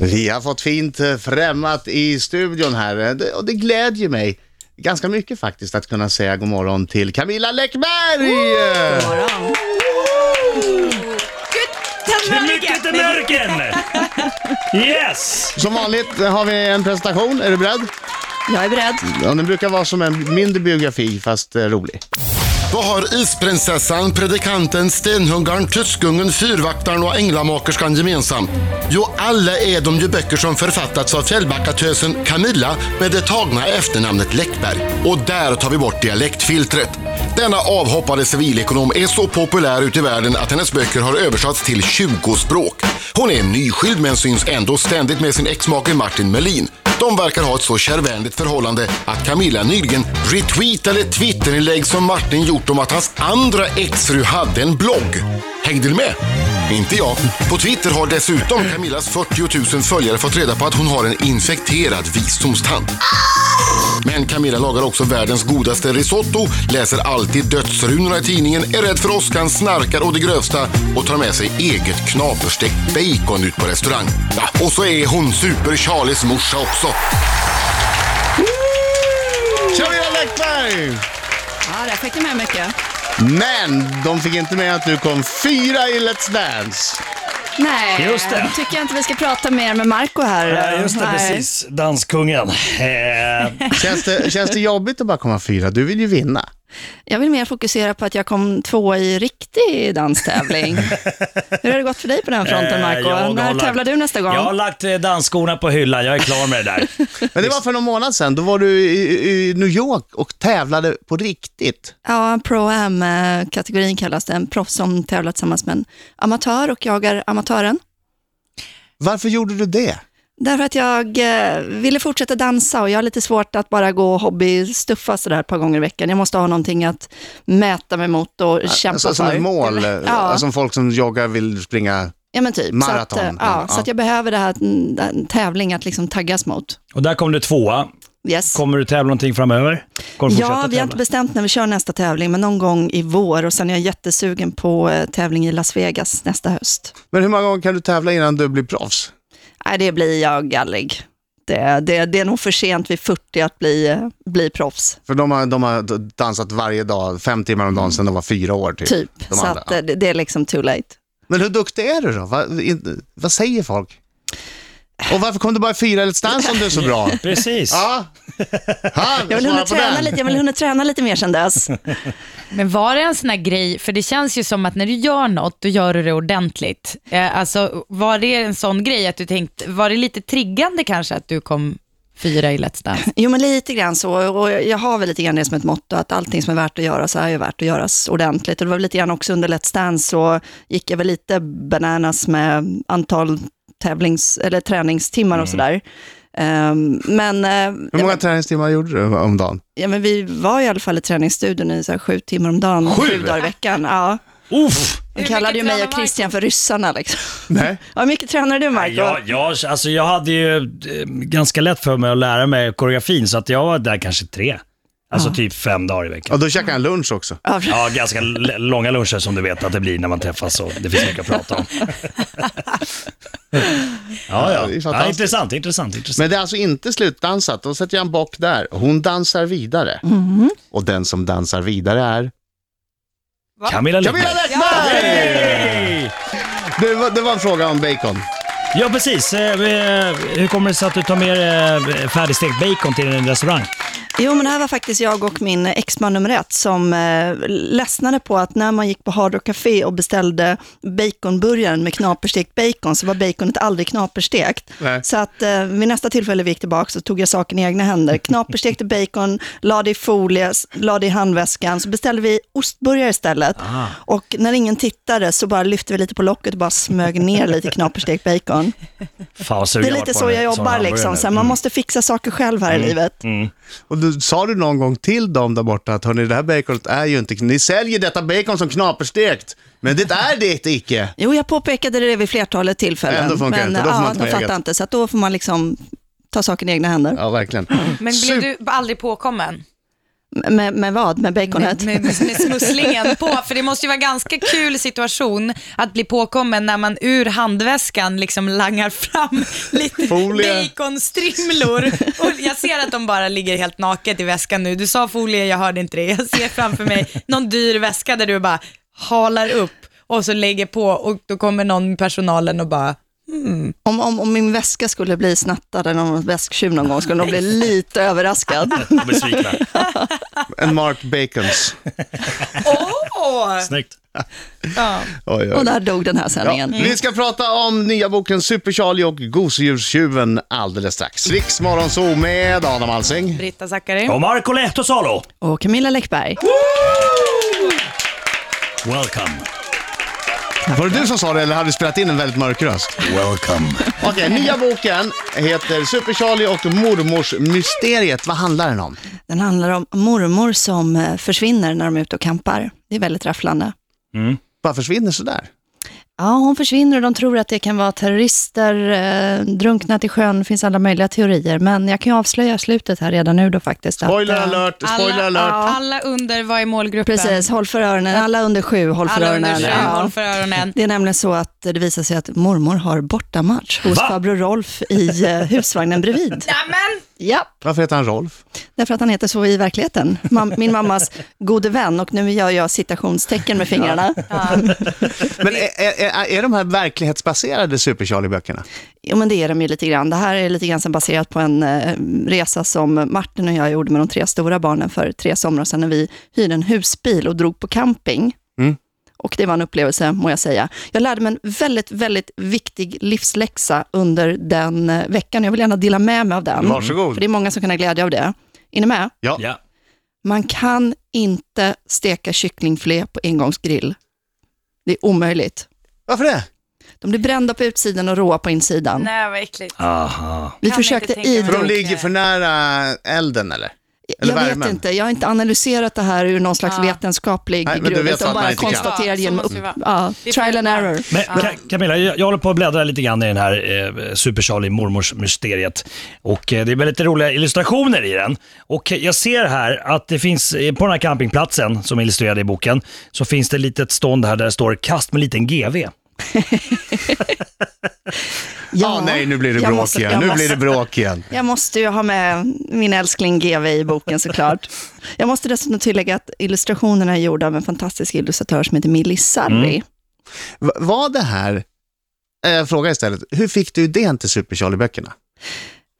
Vi har fått fint eh, främmat i studion här eh, och det glädjer mig ganska mycket faktiskt att kunna säga god morgon till Camilla Läckberg! morgon. Mycket till mörken! Yes! Som vanligt har vi en presentation, är du beredd? Jag är beredd. Ja, den brukar vara som en mindre biografi fast eh, rolig. Vad har isprinsessan, predikanten, stenhuggaren, tyskungen, fyrvaktaren och änglamakerskan gemensamt? Jo, alla är de ju böcker som författats av Fjällbackatösen Camilla med det tagna efternamnet Läckberg. Och där tar vi bort dialektfiltret. Denna avhoppade civilekonom är så populär ute i världen att hennes böcker har översatts till 20 språk. Hon är nyskild men syns ändå ständigt med sin exmake Martin Melin. De verkar ha ett så kärvänligt förhållande att Camilla nyligen retweetade ett Twitterinlägg som Martin gjort om att hans andra exfru hade en blogg. Hängde du med? Inte jag. På Twitter har dessutom Camillas 40 000 följare fått reda på att hon har en infekterad visdomstand. Men Camilla lagar också världens godaste risotto, läser alltid dödsrunorna i tidningen, är rädd för åskan, snarkar och det grövsta och tar med sig eget knaperstekt bacon ut på restaurang. Ja, och så är hon super-Charlies morsa också. Camilla Läckberg! Ja, där fick du med mycket. Men de fick inte med att du kom fyra i Let's Dance. Nej, Just det. tycker jag inte vi ska prata mer med Marco här. Ja, just det, Nej. precis. Danskungen. Eh, Känns det, känns det jobbigt att bara komma fyra? Du vill ju vinna. Jag vill mer fokusera på att jag kom tvåa i riktig danstävling. Hur har det gått för dig på den fronten, eh, Marco? jag har När lagt- tävlar du nästa gång? Jag har lagt eh, dansskorna på hyllan, jag är klar med det där. Men det var för någon månad sedan. Då var du i, i New York och tävlade på riktigt. Ja, Pro-Am-kategorin kallas det. En proffs som tävlar tillsammans med en amatör och jagar amatören. Varför gjorde du det? Därför att jag eh, ville fortsätta dansa och jag har lite svårt att bara gå och hobbystuffa sådär ett par gånger i veckan. Jag måste ha någonting att mäta mig mot och kämpa Alltså, som för. ett mål. Ja. Alltså, som folk som joggar vill springa. Ja men typ. Maraton. Så att, eh, Ja. ja, så att jag behöver det här, en tävling att liksom taggas mot. Och där kom du tvåa. Yes. Kommer du tävla någonting framöver? Ja, vi har inte bestämt när vi kör nästa tävling, men någon gång i vår och sen är jag jättesugen på eh, tävling i Las Vegas nästa höst. Men hur många gånger kan du tävla innan du blir proffs? Nej, det blir jag aldrig. Det, det, det är nog för sent vid 40 att bli, bli proffs, För de har, de har dansat varje dag, fem timmar om dagen sedan de var fyra år typ. typ. De Så att, det, det är liksom too late. Men hur duktig är du då? Vad, vad säger folk? Och varför kom du bara fyra i Let's Dance om du är så bra? Precis. Ja, ha, Jag vill, på träna lite, jag vill hinna träna lite mer sedan dess. Men var det en sån här grej, för det känns ju som att när du gör något, då gör du det ordentligt. Eh, alltså, var det en sån grej att du tänkte, var det lite triggande kanske att du kom fyra i Let's Dance? Jo, men lite grann så. Och jag har väl lite grann det som ett motto, att allting som är värt att göra så är ju värt att göras ordentligt. Och det var väl lite grann också under Let's Dance så gick jag väl lite bananas med antal tävlings eller träningstimmar och sådär. Ehm, men, eh, Hur ja, många men, träningstimmar gjorde du om dagen? ja, men vi var i alla fall i träningsstudion i så här sju timmar om dagen, Sju? sju dagar i veckan. Ja. Uff! De kallade ju mig och Christian för ryssarna. Liksom. Nej. Ja, hur mycket tränar du, Marco? Jag, jag, alltså jag hade ju eh, ganska lätt för mig att lära mig koreografin, så att jag var där kanske tre. Alltså typ fem dagar i veckan. Och då käkade jag lunch också. Ja, Ja, ganska långa luncher som du vet att det blir när man träffas och det finns mycket att prata om. ja, Ja, ja. det är ja fantastiskt. intressant, intressant, intressant. Men det är alltså inte slutdansat. Då sätter jag en bock där. Hon dansar vidare. Och den som dansar vidare är... Camilla Camilla Läckberg. Läckberg! Det var, det var en fråga om bacon. Ja, precis. Eh, eh, Hur kommer det sig att du tar med eh, färdigstekt bacon till en restaurang? Jo, men det här var faktiskt jag och min exman nummer ett som eh, ledsnade på att när man gick på Hard Rock Café och beställde baconburgaren med knaperstekt bacon så var baconet aldrig knaperstekt. Nej. Så att eh, vid nästa tillfälle vi gick tillbaka så tog jag saken i egna händer. Knaperstekte bacon, la det i folie, s- la det i handväskan. Så beställde vi ostburgare istället. Och när ingen tittade så bara lyfte vi lite på locket och bara smög ner lite knaperstekt bacon. Fan, vad Det är lite så jag jobbar liksom. Så här, man måste fixa saker själv här i livet. Mm. Och du, sa du någon gång till dem där borta att hörni, det här baconet är ju inte... Ni säljer detta bacon som knaperstekt, men det är det icke. Jo, jag påpekade det vid flertalet tillfällen. Ändå funkar men inte, då får man ja, inte de fattar inte, så att då får man liksom ta saken i egna händer. Ja, verkligen. Men blev du aldrig påkommen? Med, med vad? Med baconet? Med, med, med smusslingen på, för det måste ju vara en ganska kul situation att bli påkommen när man ur handväskan liksom langar fram lite Folie. baconstrimlor. Och jag ser att de bara ligger helt naket i väskan nu. Du sa folie, jag hörde inte det. Jag ser framför mig någon dyr väska där du bara halar upp och så lägger på och då kommer någon personalen och bara, Om, om, om min väska skulle bli snattad eller någon väsktjuv någon gång skulle de bli lite överraskad. Besvikna. En Mark Bacons. åh! Snyggt. Ja. Oj, oj. Och där dog den här Ja, sändningen. vi ska prata om nya boken Super Charlie och Gosedjurstjuven alldeles strax. Riks Morgonzoo med Adam Alsing. Britta Zackari. Och Marco Lehtosalo. Och Camilla Läckberg. Welcome. Var det du som sa det eller hade du spelat in en väldigt mörk röst? Welcome. Okej, nya boken heter Super Charlie och mormors mysteriet. Vad handlar den om? Den handlar om mormor som eh, försvinner när de är ute och campar. Det är väldigt rafflande. Bara försvinner sådär? Ja, hon försvinner och de tror att det kan vara terrorister, eh, drunknat i sjön, det finns alla möjliga teorier. Men jag kan ju avslöja slutet här redan nu då faktiskt. att, Spoiler eh, alert, spoiler alla, alert. alla under, vad är målgruppen? Precis, håll för öronen. Alla under sju, håll för Alla under öronen. sju, Ja. håll för öronen. Det är nämligen så att det visar sig att mormor har bortamatch hos Va? farbror Rolf i eh, husvagnen bredvid. Nämen! Ja, Varför heter han Rolf? därför att han heter så i verkligheten. Min mammas gode vän och nu gör jag citationstecken med fingrarna. Men är, är, är, de här verklighetsbaserade Super Charlie-böckerna? Jo, men det är de ju lite grann. Det här är lite grann baserat på en eh, resa som Martin och jag gjorde med de tre stora barnen för tre somrar sedan när vi hyrde en husbil och drog på camping. Mm. Och det var en upplevelse, må jag säga. Jag lärde mig en väldigt, väldigt viktig livsläxa under den eh, veckan. Jag vill gärna dela med mig av den. Varsågod. För det är många som kan ha glädje av det. Är ni med? Ja. Ja. Man kan inte steka kycklingfilé på engångsgrill. Det är omöjligt. Varför det? De blir brända på utsidan och råa på insidan. Nej, vad äckligt. Aha. Vi Kan försökte mig. För de ligger för nära elden eller? Eller Jag värmen. vet inte, jag har inte analyserat det här ur någon slags Ja. vetenskaplig Nej, men du grund, utan bara Så genom upp, ja, trial and error. Men Camilla, jag jag håller på att bläddra lite grann i den här eh, Super Charlie mormors mysteriet. Och eh, det är väldigt roliga illustrationer i den. Och eh, jag ser här att det finns, eh, på den här campingplatsen som är illustrerad i boken, så finns det ett litet stånd här där det står kast med liten GV. Ja, nej, nu blir det bråk måste- igen. Nu måste- blir det bråk igen. Jag måste ju ha med min älskling GV i boken såklart. Jag måste dessutom tillägga att illustrationerna är gjorda av en fantastisk illustratör som heter Millie Sarri. Mm. Va- Var det här, eh, jag frågar istället, hur fick du idén till Super Charlie-böckerna?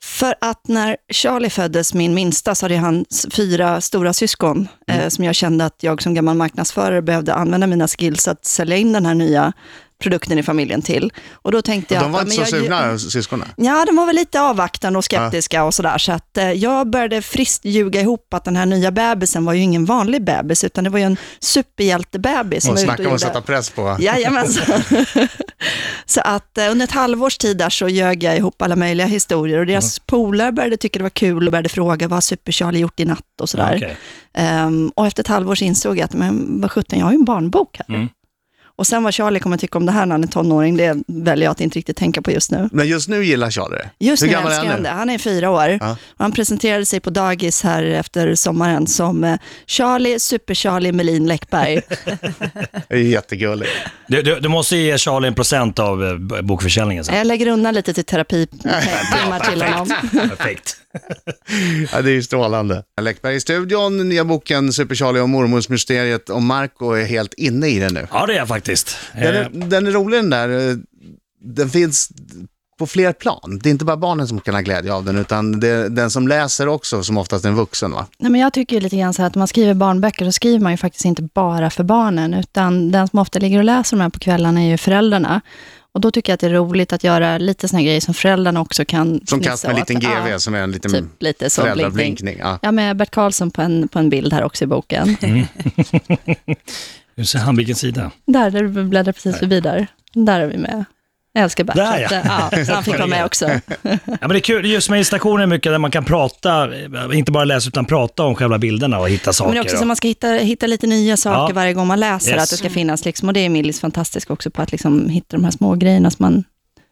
För att när Charlie föddes, min minsta, så hade han fyra stora syskon Mm. eh, som jag kände att jag som gammal marknadsförare behövde använda mina skills att sälja in den här nya produkten i familjen till. Och då tänkte jag... De var inte ja, så jag- sugna, syskonen? Ja, de var väl lite avvaktande och skeptiska och sådär. Så att eh, jag började friskt ljuga ihop att den här nya bebisen var ju ingen vanlig bebis, utan det var ju en superhjältebebis som Och snacka och om att sätta press på. Jajamensan. så att eh, under ett halvårs tid där så ljög jag ihop alla möjliga historier och deras polare började tycka det var kul och började fråga vad har Super-Charlie gjort i natt och sådär. Okej. Ehm, och efter ett halvår så insåg jag att, men vad sjutton, jag har ju en barnbok här. Mm. Och sen vad Charlie kommer tycka om det här när han är tonåring, det väljer jag att inte riktigt tänka på just nu. Men just nu gillar Charlie det. Just Hur nu gammal är älskar han det. Han är fyra år. Ja. Och Han presenterade sig på dagis här efter sommaren som eh, Charlie, Super-Charlie Melin Läckberg. Det är jättegulligt. Du, du, du måste ge Charlie en procent av eh, bokförsäljningen sen. Jag lägger undan lite till terapitimmar till honom. Perfekt. Ja, det är ju strålande. Läckberg i studion, nya boken Super Charlie och mormors mysteriet och Marco är helt inne i den nu. Ja, det är jag faktiskt. Den Eh, är, den är rolig den där. eh, Den finns på fler plan. Det är inte bara barnen som kan ha glädje av den, utan det är den som läser också, som oftast är en vuxen. Va? Nej, men jag tycker ju lite grann så här att när man skriver barnböcker så skriver man ju faktiskt inte bara för barnen, utan den som ofta ligger och läser de här på kvällarna är ju föräldrarna. Och då tycker jag att det är roligt att göra lite såna grejer som föräldrarna också kan Som kast med en liten GV Ja, som är en liten typ lite så, blinkning. föräldrablinkning. Ja. Ja, med Bert Karlsson på en, på en bild här också i boken. Nu ser han vilken sida. Där, där du bläddrar precis förbi där. Där är vi med. Jag älskar Bert. Där, ja. ja. Så han fick vara med också. Ja, men det är kul, just med illustrationer är mycket där man kan prata, eh, inte bara läsa utan prata om själva bilderna och hitta saker. Men det är också och- så man ska hitta, hitta lite nya saker Ja. varje gång man läser, Yes. att det ska finnas liksom, och det är Millis fantastisk också på att liksom hitta de här små grejerna som man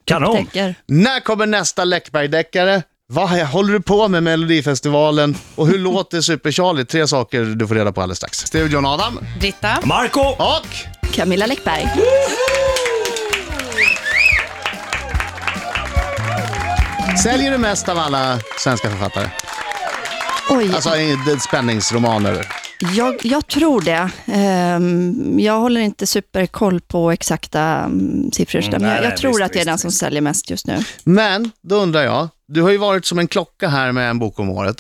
Kanon! upptäcker. När kommer nästa Läckberg-deckare? Vad håller du på med Melodifestivalen och hur låter Super Charlie? Tre saker du får reda på alldeles strax. Studion Adam Britta? Marco och Camilla Läckberg. Säljer du mest av alla svenska författare? Oj, Alltså spänningsromaner. jag, jag tror det. Ehm, jag håller inte superkoll på exakta um, siffror, Mm, men jag, jag tror visst, att det är den som säljer mest just nu. Men då undrar jag, du har ju varit som en klocka här med en bok om året.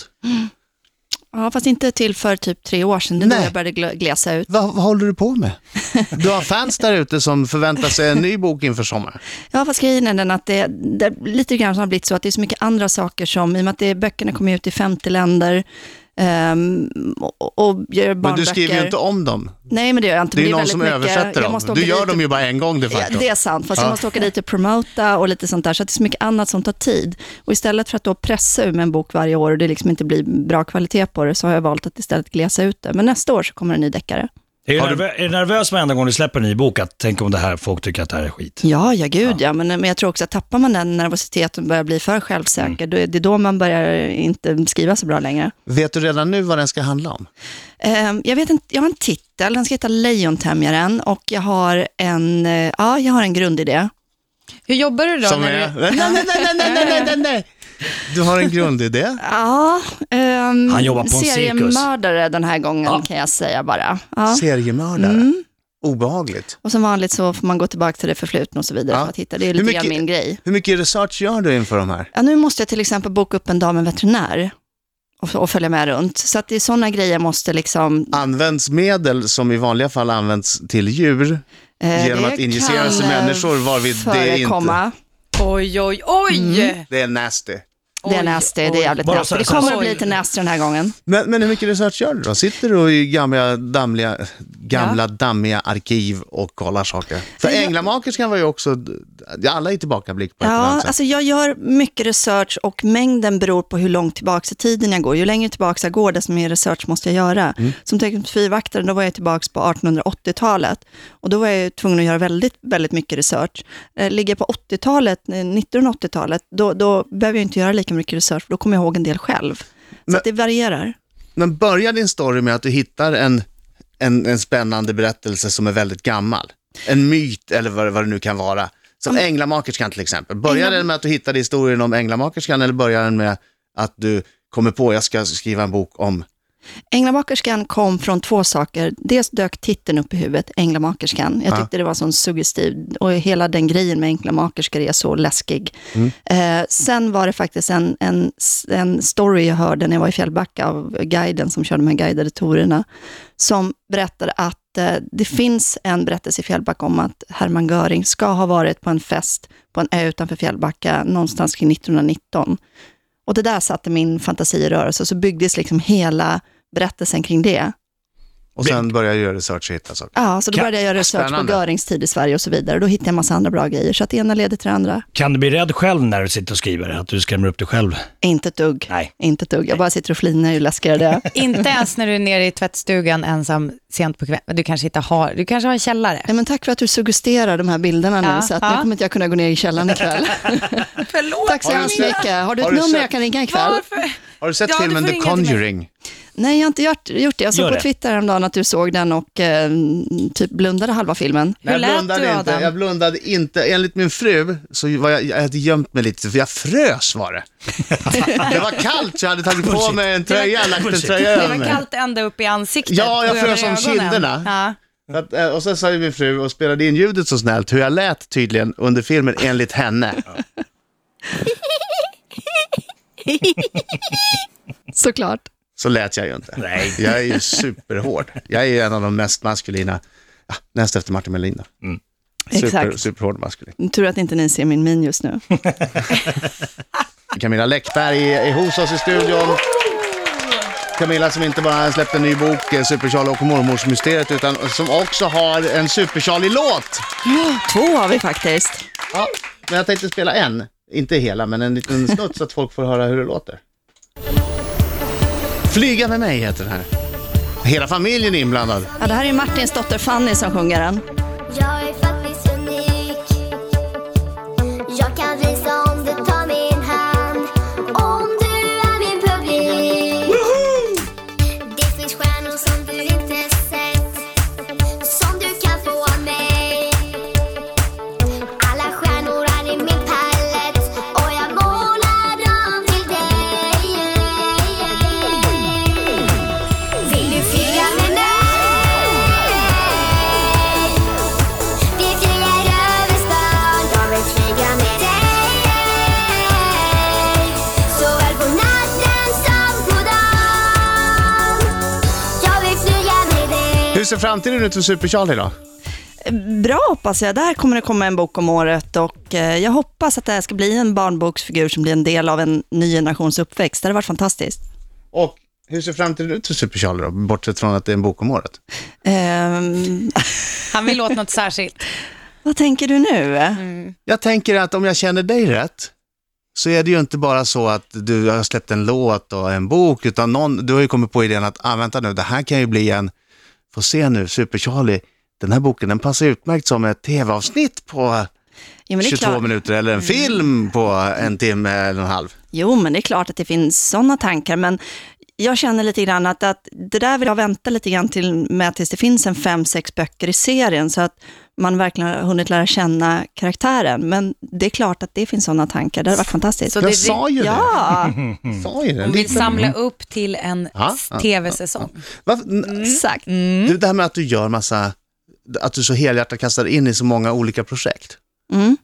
Ja, fast inte till för typ tre år sedan. Det är då Nej. jag började gl- glesa ut. Vad, vad håller du på med? Du har fans där ute som förväntar sig en ny bok inför sommaren. Ja, fast grejen är den att det, det lite grann har blivit så att det är så mycket andra saker som, i och med att det, böckerna kommer ut i 50 länder, ehm, och, och gör Men du skriver ju inte om dem. Nej, men det gör jag inte. Det är någon som mycket- översätter dem. Du gör dit dem ju bara en gång de Ja, facto. det är sant, fast Ja. jag måste åka dit och promota och lite sånt där, så att det är så mycket annat som tar tid. Och istället för att då pressa ur med en bok varje år och det liksom inte blir bra kvalitet på det, så har jag valt att istället glesa ut det. Men nästa år så kommer en ny deckare. Är du, är du nervös varenda gång du släpper en ny bok? Att tänk om det här, folk tycker att det här är skit. Ja, ja gud ja. Men, men jag tror också att tappar man den nervositeten och börjar bli för självsäker, mm. då är det är då man börjar inte skriva så bra längre. Vet du redan nu vad den ska handla om? Ehm, jag, vet inte, jag har en titel, den ska heta Lejontämjaren och jag har en, eh, ja, jag har en grundidé. Hur jobbar du då? Som är... Du... Nej, nej, nej, nej, nej, nej, nej, nej. Du har en grundidé. Ja, ehm, Han jobbar på en cirkus. seriemördare den här gången Ja. kan jag säga bara. Ja. Seriemördare. Mm. Obehagligt. Och som vanligt så får man gå tillbaka till det förflutna och så vidare Ja. för att hitta. Det är lite mycket- grann min grej. Hur mycket research gör du inför de här? Ja, nu måste jag till exempel boka upp en dag med veterinär och, och följa med runt. Så att det är sådana grejer måste liksom... Används medel som i vanliga fall används till djur eh, genom det att injiceras i kan, människor varvid det inte... Oj, Oj, oj, oj! Det är nasty. Det är nasty, det är jävligt Bara nasty. så- Det så- kommer att bli lite nasty den här gången. Men, men hur mycket research gör du då? Sitter du i gamla, damliga, gamla dammiga arkiv och kollar saker? För Jag- Änglamakerskan var ju också, alla är tillbakablick på ett eller Ja, annat sätt. alltså jag gör mycket research och mängden beror på hur långt tillbaka i tiden jag går. Ju längre tillbaka jag går, desto mer research måste jag göra. Mm. Som teknisk fyrvaktare, då var jag tillbaka på 1880-talet. Och då var jag ju tvungen att göra väldigt, väldigt mycket research. Eh, Ligger jag på 80-talet, eh, 1980-talet, då, då behöver jag inte göra lika mycket research, för då kommer jag ihåg en del själv. Så Men- att det varierar. Men börjar din story med att du hittar en, en, en spännande berättelse som är väldigt gammal? En myt eller vad, vad det nu kan vara. Som Änglamakerskan till exempel. Börjar Ängla- den med att du hittade historien om Änglamakerskan eller börjar den med att du kommer på jag ska skriva en bok om Änglamakerskan kom från två saker. Dels dök titeln upp i huvudet, Änglamakerskan. Jag Ja. tyckte det var sån suggestiv och hela den grejen med änglamakerskor är så läskig. Eh, sen var det faktiskt en, en, en story jag hörde när jag var i Fjällbacka av guiden som körde de här guidade tourerna, som berättade att eh, det finns en berättelse i Fjällbacka om att Hermann Göring ska ha varit på en fest på en ö utanför Fjällbacka någonstans kring 1919. Och det där satte min fantasi i rörelse, så byggdes liksom hela berättelsen kring det. och sen börjar jag göra research och hitta saker. Ja, så då började jag göra research Spännande. på Görings tid i Sverige och så vidare. Då hittade jag en massa andra bra grejer, så att det ena leder till det andra. Kan du bli rädd själv när du sitter och skriver? Att du skrämmer upp dig själv? Inte ett dugg. Nej. Inte ett dugg. Jag bara sitter och flinar ju läskigare det. Inte ens när du är nere i tvättstugan ensam sent på kvällen. Du kanske inte har, du kanske har en källare. Nej, men tack för att du suggesterar de här bilderna nu, Ja, så att ja. nu kommer inte jag kunna gå ner i källaren ikväll. Förlåt. tack så hemskt mycket. Har du ett har du nummer sett- jag kan ringa ikväll? Varför? Har du sett Ja, filmen The. Conjuring? Nej, jag har inte gjort, gjort det. Jag såg Gör på det. Twitter häromdagen att du såg den och eh, typ blundade halva filmen. Hur jag lät blundade du, inte. Adam? Jag blundade inte. Enligt min fru så var jag, jag hade gömt mig lite för jag frös var det. det var kallt så jag hade tagit på mig en tröja, lagt en tröja Det över var mig. kallt ända upp i ansiktet. Ja, jag frös om kinderna. Ja. Så att, eh, och sen sa ju min fru och spelade in ljudet så snällt hur jag lät tydligen under filmen enligt henne. Såklart. Så lät jag ju inte. Nej. Jag är ju superhård. Jag är ju en av de mest maskulina, ja, näst efter Martin Melin då. Super, Exakt. superhård maskulin. Tur att inte ni ser min min just nu. Camilla Läckberg är hos oss i studion. Camilla som inte bara släppt en ny bok, eh, Super Charlie och mormorsmysteriet, utan som också har en Super Charlie-låt. Två har vi faktiskt. Ja, men jag tänkte spela en, inte hela, men en liten snutt så att folk får höra hur det låter. Flyga med mig heter den här. Hela familjen är inblandad. Ja, det här är Martins dotter Fanny som sjunger den. Ser framtiden ut för Super Charlie då? Bra hoppas jag. Där kommer det komma en bok om året och eh, jag hoppas att det här ska bli en barnboksfigur som blir en del av en ny generations uppväxt. Det hade varit fantastiskt. Och hur ser framtiden ut för Super Charlie då? Bortsett från att det är en bok om året. Ehm, Han vill åt något särskilt. vad tänker du nu? Jag tänker att om jag känner dig rätt, så är det ju inte bara så att du har släppt en låt och en bok, utan någon, du har ju kommit på idén att, ah, vänta nu, det här kan ju bli en, få se nu, Super Charlie, den här boken den passar utmärkt som ett tv-avsnitt på är 22 klart, Mm. minuter eller en film på en timme eller en halv. jo, men det är klart att det finns sådana tankar, men jag känner lite grann att, att det där vill jag vänta lite grann till med tills det finns en fem, sex böcker i serien, så att man verkligen har hunnit lära känna karaktären. Men det är klart att det finns sådana tankar, det hade varit fantastiskt. Så Jag det, sa ju ja, det. Sa ju det. Hon vill Lite- samla upp till en tv-säsong. N- exakt. Du, det här med att du gör massa, att du så helhjärtat kastar in i så många olika projekt. Mm.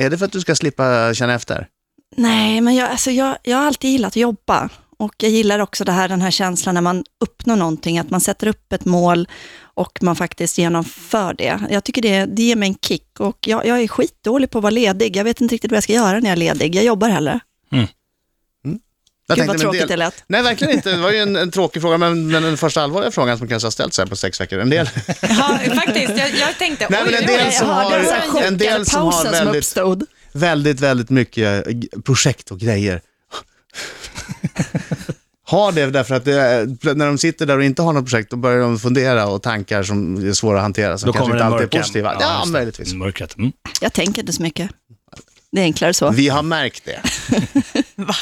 Är det för att du ska slippa känna efter? Nej, men jag, alltså jag, jag har alltid gillat att jobba. Och jag gillar också det här, den här känslan när man uppnår någonting, att man sätter upp ett mål och man faktiskt genomför det. Jag tycker det, det ger mig en kick och jag, jag är skitdålig på att vara ledig. Jag vet inte riktigt vad jag ska göra när jag är ledig. Jag jobbar hellre. Jag Gud vad tråkigt det del... lät. Nej, verkligen inte. Det var ju en, en tråkig fråga, men, men den första allvarliga frågan som kanske har ställts här på sex veckor. En del, Ja, faktiskt. Jag, jag tänkte, Nej, men en del som jag har- här en del som har pausen som väldigt- väldigt, väldigt mycket projekt och grejer. har det därför att det, är- när de sitter där och inte har något projekt, då börjar de fundera och tankar som är svåra att hantera, som Då kanske inte alltid är positiva. Ja, det. möjligtvis. Mörkret. Mm. Jag tänker inte så mycket. Det är enklare så. Vi har märkt det. Va?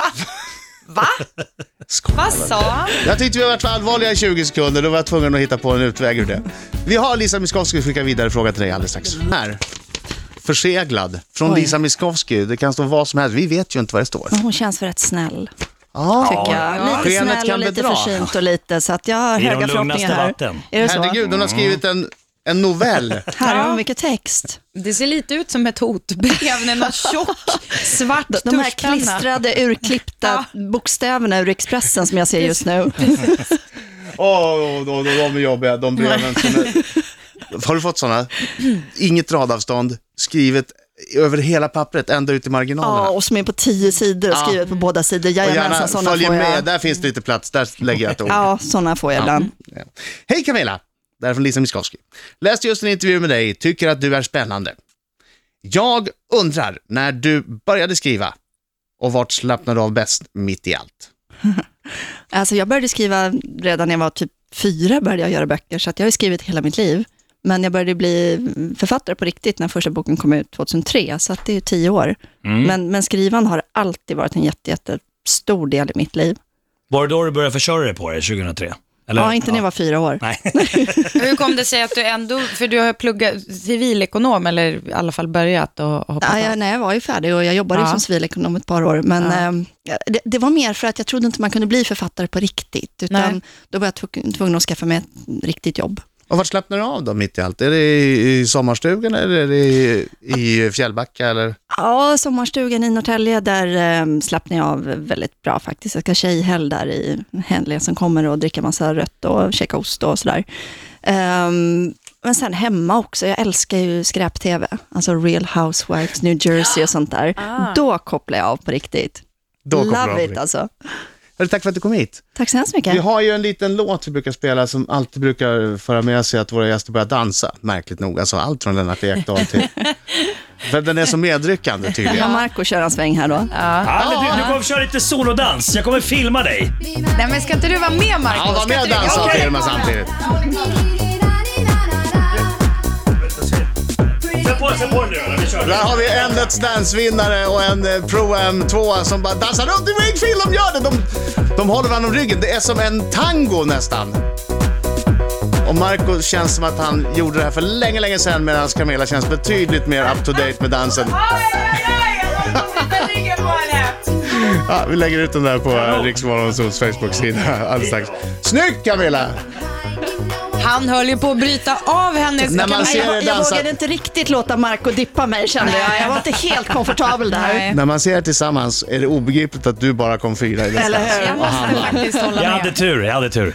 Va? Vad sa han? Jag tyckte vi var för allvarliga i 20 sekunder, då var jag tvungen att hitta på en utväg ur det. Vi har Lisa Miskovsky skicka vidare fråga till dig alldeles strax. Här. Förseglad. Från Oj. Lisa Miskovsky. Det kan stå vad som helst. Vi vet ju inte vad det står. Men Hon känns väl rätt snäll, Ah, tycker jag. Lite Skenet snäll kan och lite bedra. försynt och lite, så att jag har I de höga lugnaste förhoppningar här. vatten. Är det så? Herregud, hon har skrivit en, en novell. Här har Ja. hon mycket text. Det ser lite ut som ett hotbrev med någon tjock svart De här tuschpenna. klistrade, urklippta bokstäverna ur Expressen som jag ser just nu. Åh, oh, de, de är jobbiga, de breven som är... Har du fått sådana? Inget radavstånd, skrivet över hela pappret, ända ut i marginalerna. Ja, och som är på tio sidor och skrivet på båda sidor. Jajamensan, sådana får jag. med, där finns det lite plats, där lägger jag ett ord. Ja, sådana får jag ibland. Ja. Hej Camilla, det här är från Lisa Miskovsky. Läste just en intervju med dig, tycker att du är spännande. Jag undrar, när du började skriva och vart slappnade du av bäst mitt i allt? Alltså, jag började skriva redan när jag var typ fyra, började jag göra böcker, så att jag har skrivit hela mitt liv. Men jag började bli författare på riktigt när första boken kom ut 2003, så att det är tio år. Mm. Men, men skrivan har alltid varit en jätte, jättestor del i mitt liv. Var det då du började försörja dig på det, 2003? Eller? Ja, inte när jag var fyra år. Nej. Hur kom det sig att du ändå, för du har pluggat civilekonom eller i alla fall börjat och hoppat Ja, jag, nej, jag var ju färdig och jag jobbade ju Ja. som civilekonom ett par år. Men Ja. ehm, det, det var mer för att jag trodde inte man kunde bli författare på riktigt. Utan Nej. då var jag tvungen, tvungen att skaffa mig ett riktigt jobb. Och vart slappnar du av då mitt i allt? Är det i, sommarstugan eller är det i, i Fjällbacka eller? Ja, sommarstugan i Norrtälje, där eh, slappnar jag av väldigt bra faktiskt. Jag ska tjejhelg där i helgen som kommer och dricka massa rött och käka ost och sådär. Ehm, men sen hemma också, jag älskar ju skräp-tv. Alltså Real Housewives, New Jersey och sånt där. Ah. Då kopplar jag av på riktigt. Då Love det. it alltså. Tack för att du kom hit. Tack så hemskt mycket. Vi har ju en liten låt vi brukar spela som alltid brukar föra med sig att våra gäster börjar dansa, märkligt nog. Alltså allt från Lennart Ekdal till... För den är så medryckande Ja, tydligen. Marco kör en sväng här då. Ja, men du, du kommer köra lite solodans. Jag kommer filma dig. Nej men ska inte du vara med Marco? Ja, var med och dansa och filma samtidigt. Sätt på, sätt på nu då, vi kör. Där har vi en Let's Dance-vinnare och en eh, Pro M2 som bara dansar runt. Det var inget fel de gör det. De, de håller varandra om ryggen. Det är som en tango nästan. Och Marco känns som att han gjorde det här för länge, länge sedan medan Camilla känns betydligt mer up to date med dansen. Ja, vi lägger ut den där på Riksmorgonsols Facebook-sida alldeles strax. Snyggt Camilla! Han höll ju på att bryta av hennes... När man ser Jag, jag dansa, vågade inte riktigt låta Marco dippa mig kände jag. Jag var inte helt komfortabel där. Nej. när man ser er tillsammans är det obegripligt att du bara kom fyra i Let's Eller hur? Jag måste faktiskt hålla Jag med. hade tur, jag hade tur.